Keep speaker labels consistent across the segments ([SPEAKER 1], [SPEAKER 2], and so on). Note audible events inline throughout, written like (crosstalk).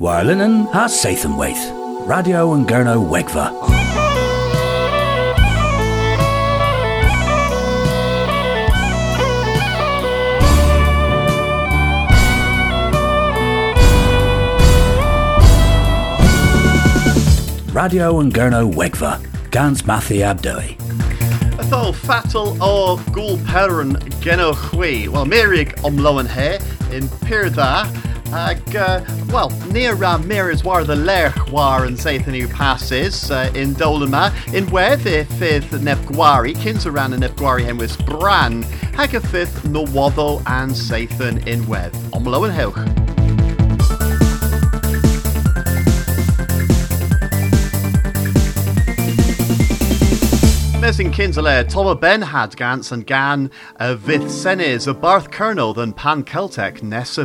[SPEAKER 1] Warlinen ha Sathanwaith, Radio and Gurno Wegva. Radio and Gurno Wegva, Gans Mathi Abdoi.
[SPEAKER 2] Athol fatal o gŵl peron geno chwi. Wel, Merig omloen he in Pirda. Uh, well, near uh, Mirs war the lerch war and Sathanu passes uh, in Dolama. In wedd if fydd Nefgwari, Kinsaran and Nefgwari hen was Bran. Hag a fifth no waddo and Sathan in wedd. Omloen hewch. Mes in Kinsale, Toma Ben had Gans and Gan, a Vith Senes, a Barth Colonel than Pan Celtic Nessa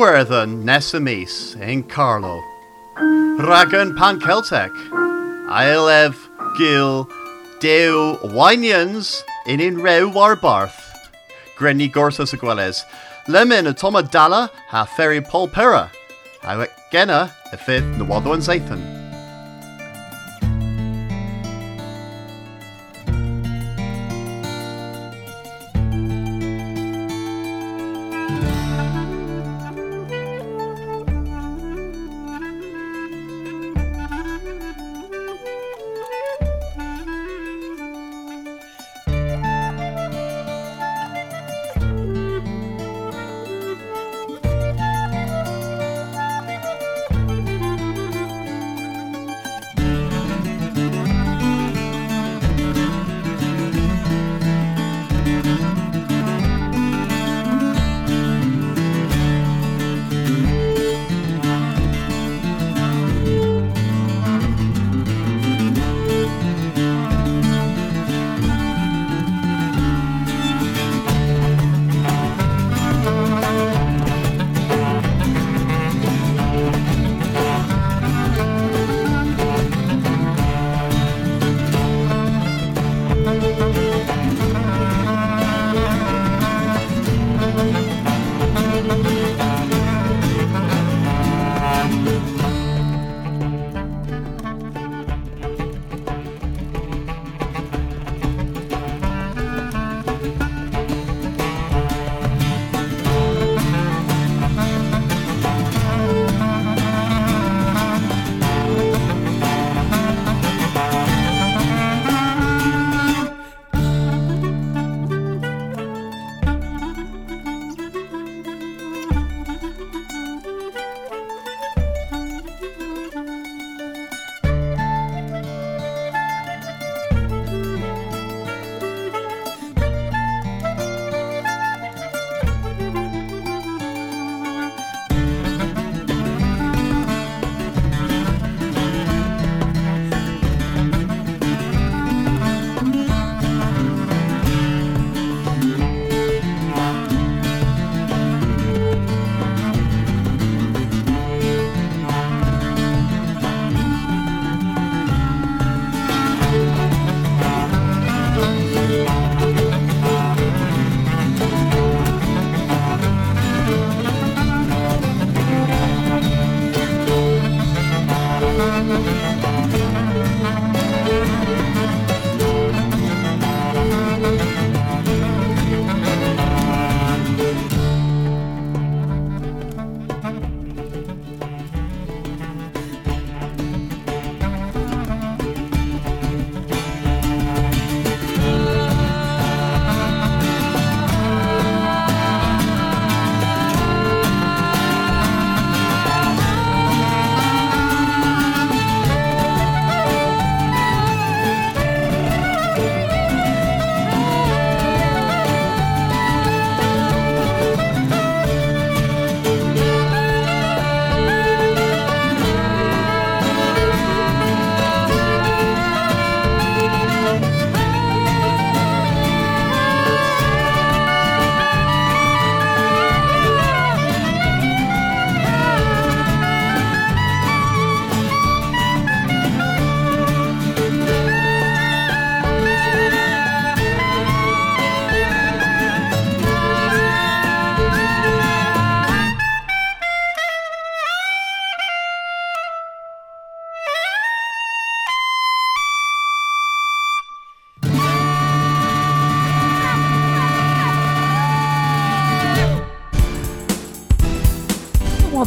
[SPEAKER 3] a
[SPEAKER 4] werthen Nesamis in Carlo. Ragan pan Celtic. Ailev gil deu winians in in rew war barth. Grenny gorsas agueles. Lemon a toma dala ha ferry pol pera. I genna a fifth the wado and Zathan.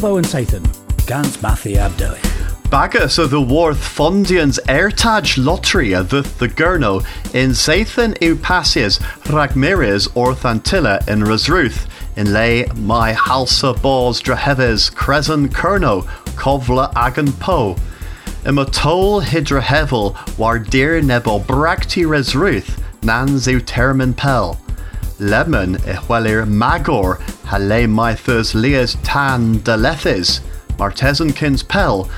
[SPEAKER 1] Waddo and Sathan, Gans Mathi Abdoich.
[SPEAKER 4] Bagus of the Worth Fondians Airtage Lottery of the, the Gurno in Zathan u Passias Ragmires Orthantilla in Resruth in lay my halsa balls draheves Crescent Kerno Kovla Agan Po. Imatol Hydrahevel war dear nebo bracti Resruth Nans u Termin Pel. Lemon e ihwelir magor hale maithus lias tan de lethes, martesan kins pel,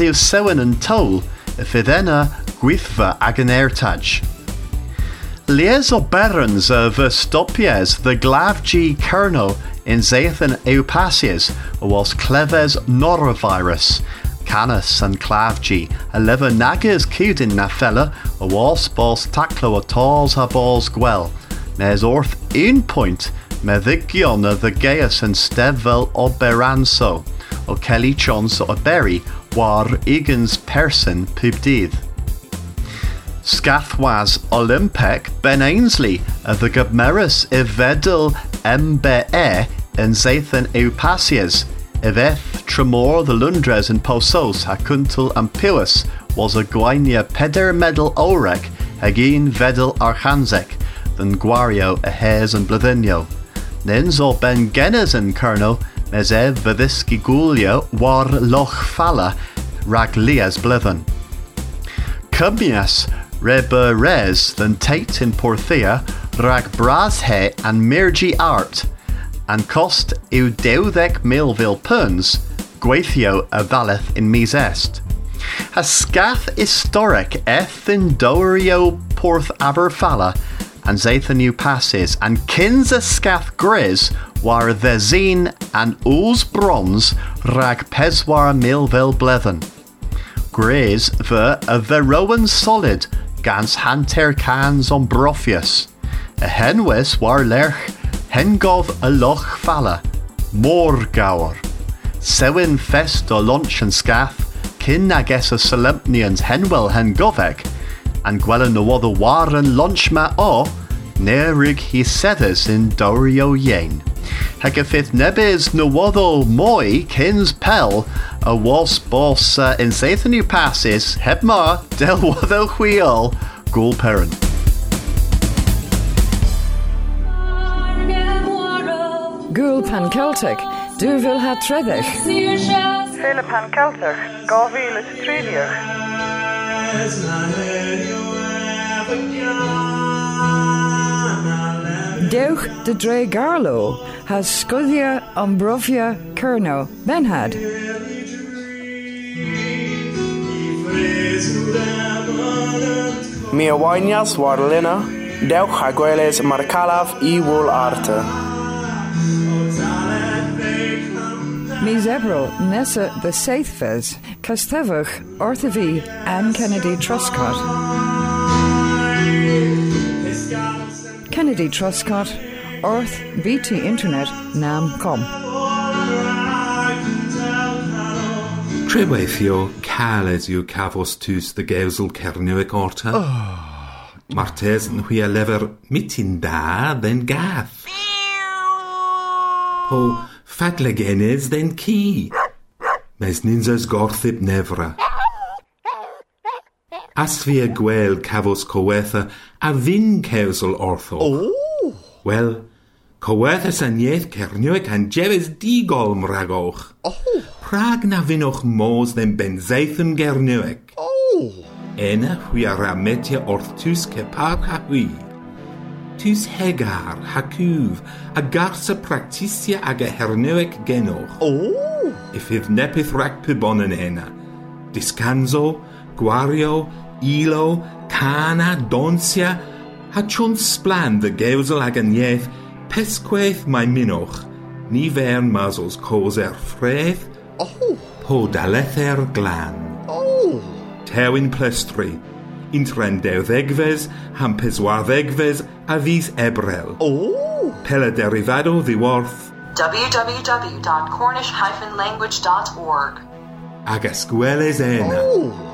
[SPEAKER 4] iw sewen and tol, ifidena gwythva ag an airtaj. Lies o berens a verstopies the glavg kerno in eupasies was cleves norovirus. Canis and a lever nagas cudin na fella a was bos taclo a tals ha bos gwell. Nes orth un point meddigion of the gaius and stevel o beranso o Kelly chons o berry war igans person pubdydd. Scathwas Olympic Ben Ainslie the Gabmeris i fedel MBE yn Zathan Eupasias Efeth Tremor the Lundres in Posos and Piwis was a gwainia peder medal orec hag un fedel archansec than Gwario a hares and Blyddinio. Nins o Ben Genes and Colonel mes ef fydysgu war loch fala rag lias blyddyn. Reberes, than Tate in Porthia rag Brazhe and Mirgi Art and cost yw deuddeg milfil puns gweithio a valeth in mis est. A scath historic eth in Dorio Porth Aberfala and Zathan new passes and kins a scath gris war ddezin and ools bronze rag peswar Milvel blethen. Gris ver a verowan solid gans hanter cans on brofius. A henwis war lerch hengov a loch falla, mor gawer. Sewin fest o lunch and scath, kin ag es a solemnians henwel hen and gwellen no other war and lunch ma o, nerig he sedders in dorio yen. Hag a fydd nebys no woddo moi kins pel a was boss uh, in Sathan you passes heb ma del woddo chwiol gul parent.
[SPEAKER 5] Gúil pan Celtic, dúhfuil ha tredich.
[SPEAKER 2] Féle pan Celter, gáhíle tríliach.
[SPEAKER 5] Deuch de Dre Garlo has scudia Ambrovia Kerno Benhad.
[SPEAKER 6] Mi awainias war lina, dewch a gweles mar calaf i wol arte.
[SPEAKER 5] Mi zebro nessa the Saithfes, Castevach, Orthavi, Anne Kennedy Truscott. Kennedy Truscott, Orth BT Internet, Nam Com.
[SPEAKER 7] Treweithio caled yw cafos tus the gewsel cerniwig orta. Oh. Martes yn hwy a lefer mitin da then gath. Po fadlegenes then ki. Mes ninzas gorthib nefra. Asfia Gwel Cafos Cowetha a Fyn Cewsol Ortho.
[SPEAKER 4] O!
[SPEAKER 7] Wel, Cywedd y syniaeth cernio an anjefys digol mragowch.
[SPEAKER 4] Oh.
[SPEAKER 7] Prag na fynwch môs ddim benzaeth yn gernioeg.
[SPEAKER 4] Oh.
[SPEAKER 7] Ena hwy ar ametia wrth tws cepab ha hwy. Tws hegar, hacwf, a gars y practisia ag y hernioeg genoch.
[SPEAKER 4] Oh.
[SPEAKER 7] If ydd nepeth rhac pybon yn ena. Discanso, gwario, ilo, cana, donsia, a chwn sblan dy gewsel ag yn iaith, pesgwaith mae minoch, ni fern mazos cos er ffredd,
[SPEAKER 4] oh.
[SPEAKER 7] po dalether glan.
[SPEAKER 4] Oh.
[SPEAKER 7] Tewin plestri, un tren dewddegfes, ham peswaddegfes a ddys ebrel.
[SPEAKER 4] Oh.
[SPEAKER 7] Pela derifado ddiworth.
[SPEAKER 8] www.cornish-language.org
[SPEAKER 7] Ag esgweles ena.
[SPEAKER 4] Oh.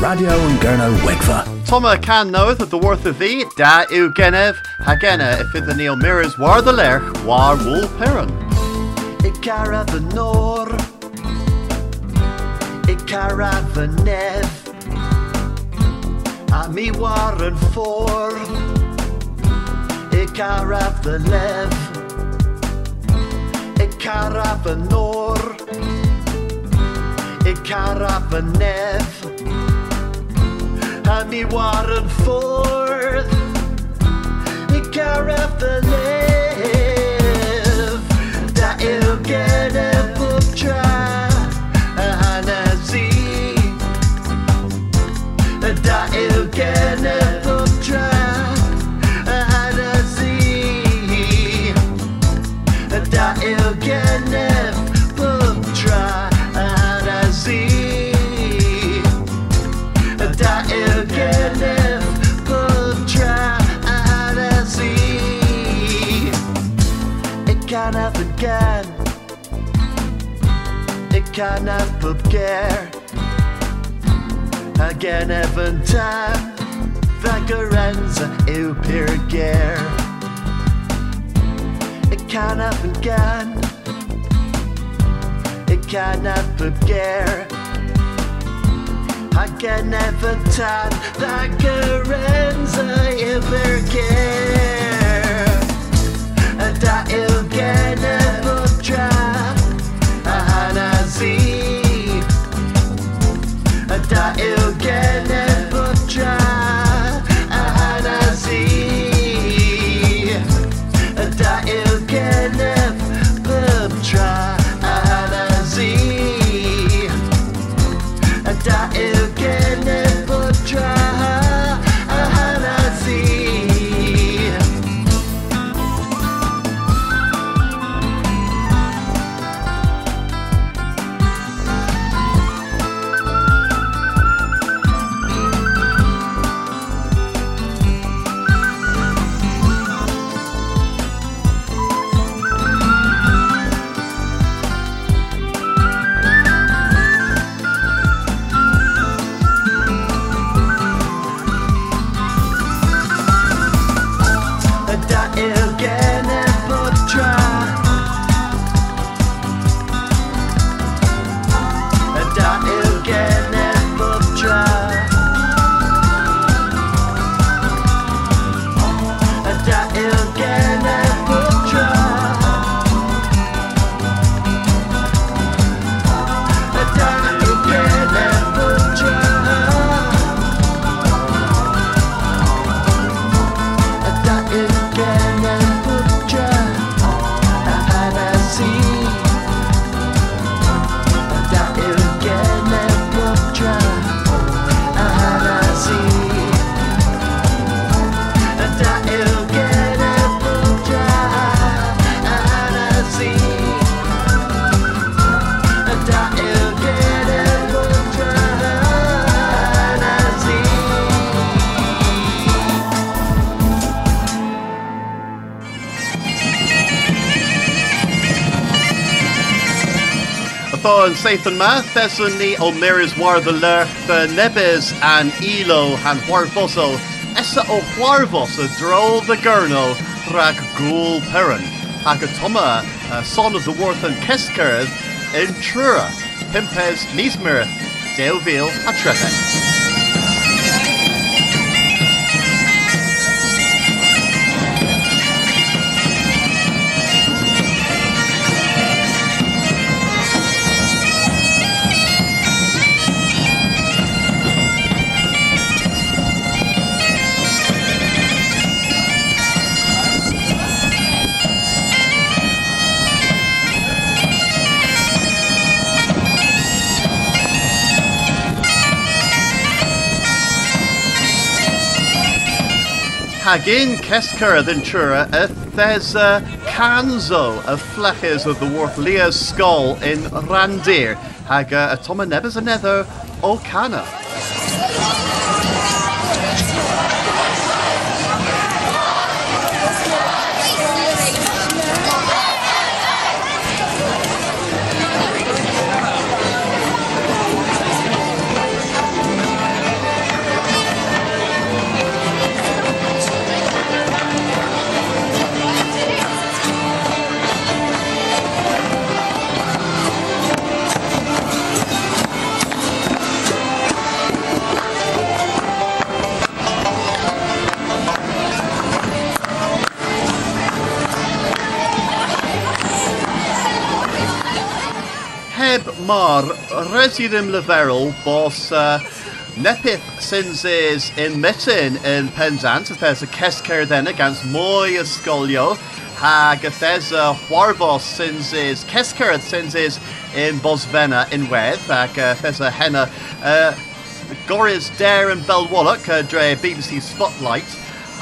[SPEAKER 1] Radio and Gurno Wegva.
[SPEAKER 4] Toma can knoweth of the worth of thee, da u genev, hagena if the Neil mirrors war the lerch, war wool peron. Ikara the nor, Ikara the nev, a mi war and for, Ik araf de lef. Ik araf een noor. Ik En mi waren forth. Ik araf de Even keer. Again even time. Perger. Ik kan even gaan. Ik kan even keer. Again even time. Vacarenza eu perger. Da eu can never try. Zie. Da eu
[SPEAKER 9] Atá an Sathan ma thesan ní ó miris war the the nebes an ilo han huarfoso essa ó huarvos a dro the gurno rag ghoul peran ag a uh, son of the worth an kesker in trura pimpes nismir Deuville a trepe. Hagin Kesker Ventura a Thesa Canzo a fleches of the Worth Leah Skull in Randir. Haga a Toma Nebes a Nether
[SPEAKER 4] mar residum leverel bos uh, nepith sinses in mitin in Penzance. There's a kesker then against moi scolio hag there's a warbos sinses kesker sinses in Bosvena in Wedd. Hag there's a henna uh, Goris Dare and Belwallock uh, dre BBC Spotlight.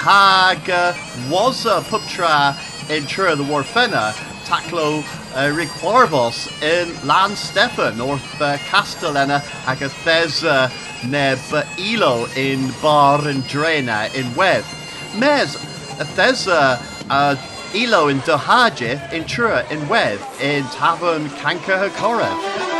[SPEAKER 4] Hag uh, was a puptra in Trura the Warfena taclo uh, Rick Stefan north uh, Castellana hag a thesa neb uh, ilo in Bar and Drena in Wedd. Mes a thesa uh, ilo in Dohajith in Trua in Wedd in Tavern Kanka Hakora.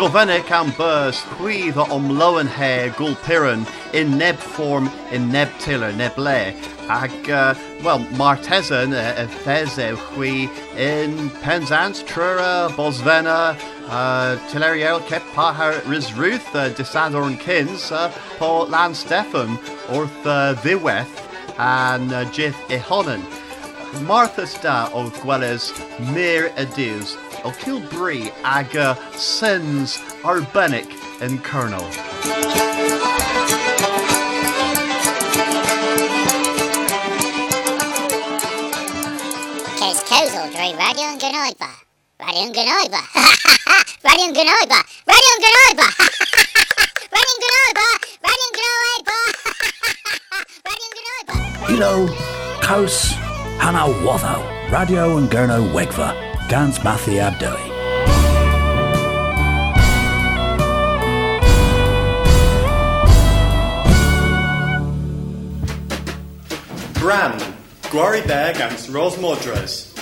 [SPEAKER 4] Gofennic am burs chwydd o omlowen he gwl piran in neb form in neb tiller neb le. Ag uh, well martesan y uh, thesew chwi in Penzance Trura Bosvena uh, Tilleriel Kep Pahar Rizruth uh, Disadorn Kins uh, po Lan Stefan orth uh, ddiweth and uh, Jith Ihonan Martha sta of gweles mir ydyws o Kilbree ag uh, sens arbenic in Colonel.
[SPEAKER 10] Kes Kozel dre Radio and Genoiba. Radio and Genoiba. Radio and Genoiba. Radio and Genoiba. Radio and Genoiba. Radio and Genoiba. Radio and Genoiba.
[SPEAKER 1] Hilo, Kaus, Hana Watho, Radio and Gurno Wegva, Gans Mathi Abdoi.
[SPEAKER 11] Bran, Gwari Bear against Ros Modres.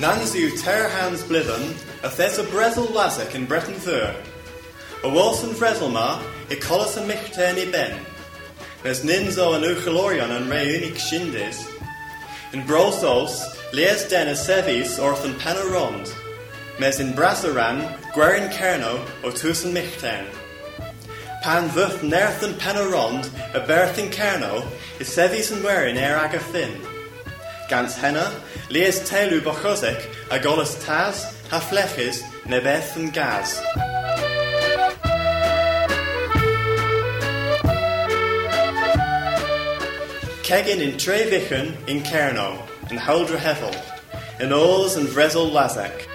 [SPEAKER 11] Nanzu Terhans Blithen, a Thesa Brezel Lazek in Breton Thur. A Wilson Freselma, i Collis and Michteni Ben. There's Ninzo and Uchelorion and Reunik Shindis. In Brosos, Leas Den a Sevis orthan Panorond. Mes in Brasaran, Gwerin Kerno o Tusen Michten. Pan Vuth Nerthan Panorond, a Berthin Kerno, is Sevis and Werin er Agathin. Gans henna, lees telu bochosek, a golas taz, ha flechis, nebeth and gaz. Kegin in Trevichen in Kerno, and Huldra Hethel, in Ols and Vrezel Lazek.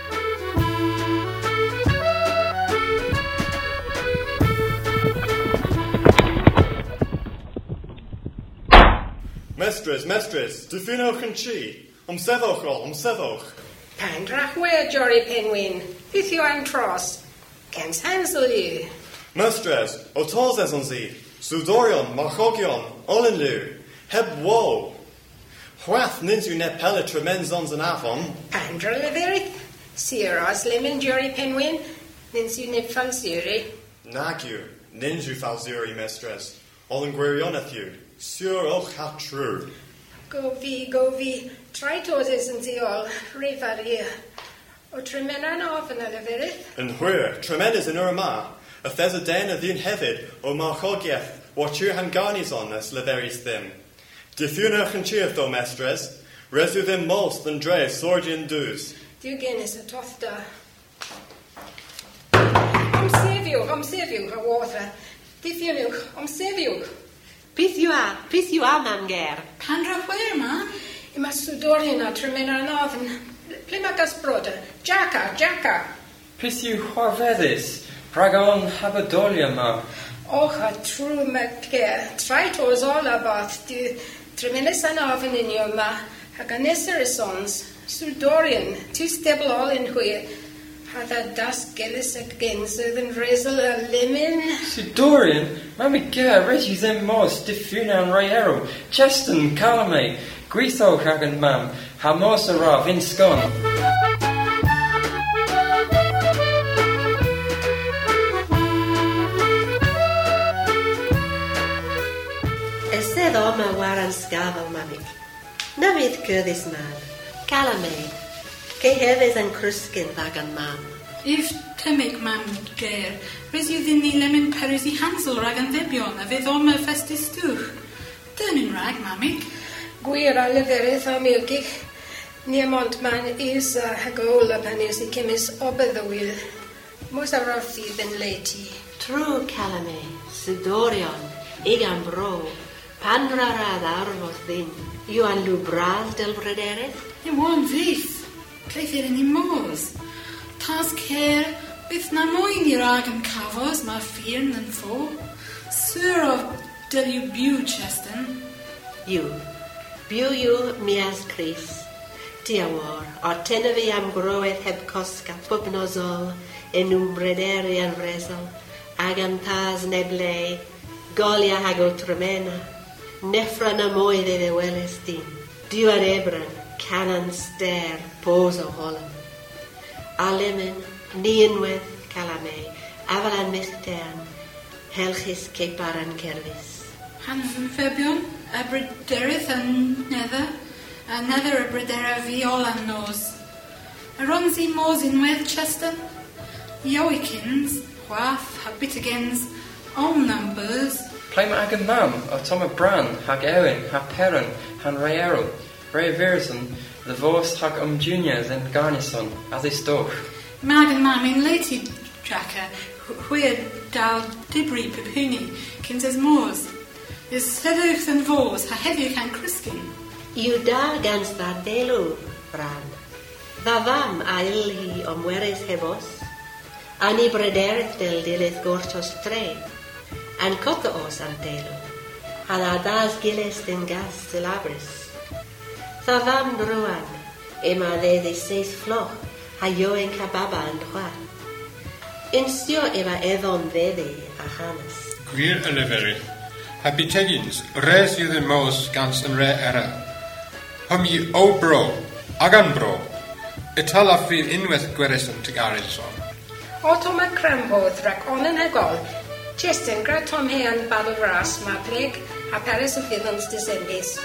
[SPEAKER 11] Mestres, mestres, tu finoch yn chi, om sefoch ol, om sefoch.
[SPEAKER 12] Pandrach we, Jory Penwyn. Beth yw am tros? Gens hansel yw.
[SPEAKER 11] Mestres, o toses on Sudorion, Marchogion, Olenlu, heb wo. Hwath nins yw ne pelle tremenzons an afon.
[SPEAKER 12] Pandra leverith. Sir Jory Penwyn. Nins yw nip falsuri.
[SPEAKER 11] Nag yw, nins yw falzuri mestres, ol yn gwirioneth yw, sur och ha trw.
[SPEAKER 12] Go fi, go fi. Trai tos ysyn ti ol. Reif ar hi. O tremena'n off yn y leferydd.
[SPEAKER 11] Yn hwyr, tremendous yn yr yma, y thes y den y ddyn hefyd o marchogiaeth o tiwr han garnis on ys leferis ddim. Diffwn eich yn tiwr ddo mestres, res yw ddim most yn dre sordian dŵs.
[SPEAKER 12] Diw genys y tothda. Om sefiwch, om sefiwch a water. Diffiniwch, om sefiwch.
[SPEAKER 13] Pith yw a, pith yw a man ger.
[SPEAKER 12] Pan ra hwyr, ma? I ma swdorion a tremena'n ofyn. Ple mae gas broda? Jacka, Jacka.
[SPEAKER 14] Pys yw chwarfeddus, rhag o'n habadolia ma.
[SPEAKER 12] Och, a trw mae ge. Trai tos ol a bath. Di tremenes yn ofyn yn yw ma. Hag a nesir y sons. Swdorion, tu stebl ol yn hwyr. Had a das gillis ag gens oedd yn resol a limyn.
[SPEAKER 14] Si Dorian, mae mi ger, reis yw ddim mos, diffwn a'n rai erw. Cheston, Calamay, gweithio rhag yn mam, ha mos y raf in sgon.
[SPEAKER 13] hawmamig. Na fydd cyddys man. Gala me. Ge hefyd yn crysgyn fag yn mam.
[SPEAKER 15] If tymig mam ger, rys yw ddyn ni lemon perys i hansel rag yn ddebion a fydd o'r festus dŵr. Dyn yn rag, mamig.
[SPEAKER 12] Gwir a lyfyrydd am ilgych. Ni amont man is a hagol a panis i cymis o byddwyl. Mwys ar rothi ben leti.
[SPEAKER 13] Trw, Calame, Sidorion, Igan Bro, pan rarad arfodd ddim, yw an lwbrad del brederydd?
[SPEAKER 15] Yw o'n fydd. Pleithir yn i mos. Tas cer, bydd na mwyn i'r ag yn cafos mae ffyrn yn ffo. Syr o del yw biw Cheston.
[SPEAKER 13] Yw. Biw yw mias Chris. Diawor, o ten y fi am groedd heb cosga pob nozol, yn wmbrederi yn fresol, ag am tas nebleu, golia hag o tremena, neffra na moedd ei ddeweles dim. Diw ar ebran, canan ster, pos o holan. A lemon, ni unwedd calame, afalan milltean, helchus ceipar yn cerfus.
[SPEAKER 15] Han febion, a bryderydd yn nether, a nether y brydera fi ol am nos. A rons i mos unwedd Cheston, Iowikins, Chwath, ha Bittigans, all numbers,
[SPEAKER 14] Mae ag yn mam o Tom y Bran, hag Erin, ha Peryn, han Raearl, Ray Verison, the Force hag um Juniors yn Garnison, as ei doch.
[SPEAKER 15] Mae yn mam i'n leiti, Jacker, hwyr dal dibri pepuni, cynt as mors. Ys heddiwch yn fos, ha heddiwch yn crysgu.
[SPEAKER 13] Yw da gans dda delw, Bran. Dda fam ail hi omweres hefos, a ni bredereth del dilydd gortos tref. An cota os am delw, a dda das giles den gas silabris. Dda fam drwan, e ma ddeddi seis floch, ha ioen cababa yn chwan. Instio efo eddon ddeddi a hanes.
[SPEAKER 16] Gwir y leferydd. Habi tegins, res yw ddim mos gans yn re era. Hym i o bro, ag an bro. Itala fydd unwaith gweres yn tygarydd son.
[SPEAKER 12] O tom a crambodd rhac on yn hegol. Cheston, gra tom he an bal o ras ma pleg a peres o yn stysendus.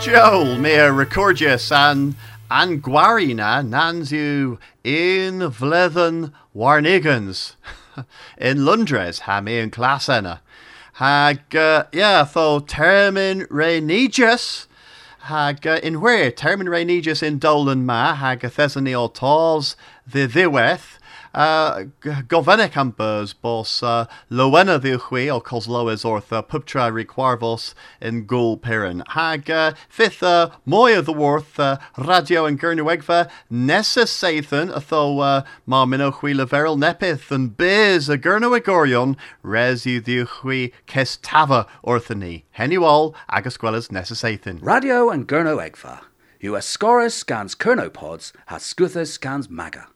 [SPEAKER 4] Joel, mé recordius an an gwarina nans you in vlethen warnigans (laughs) in Lundres ha me in class enna. Hag, uh, yeah, tho termin renegius hag uh, in where termin renegius in Dolan ma hag a thesany o tals the ddiweth uh, gofenec am burs bos uh, lowena ddiwchwi o cos loes orth uh, pubtra requarvos in gul pirin. Hag uh, fifth uh, worth uh, radio and gurnewegva nessa sathan atho uh, ma minochwi leveril nepith and biz a gurnewegorion res you ddiwchwi kestava orthani. Henuol agus gwellas nessa sathan.
[SPEAKER 1] Radio and Gurno Egfa. You are scorus scans Kernopods, has scans maga.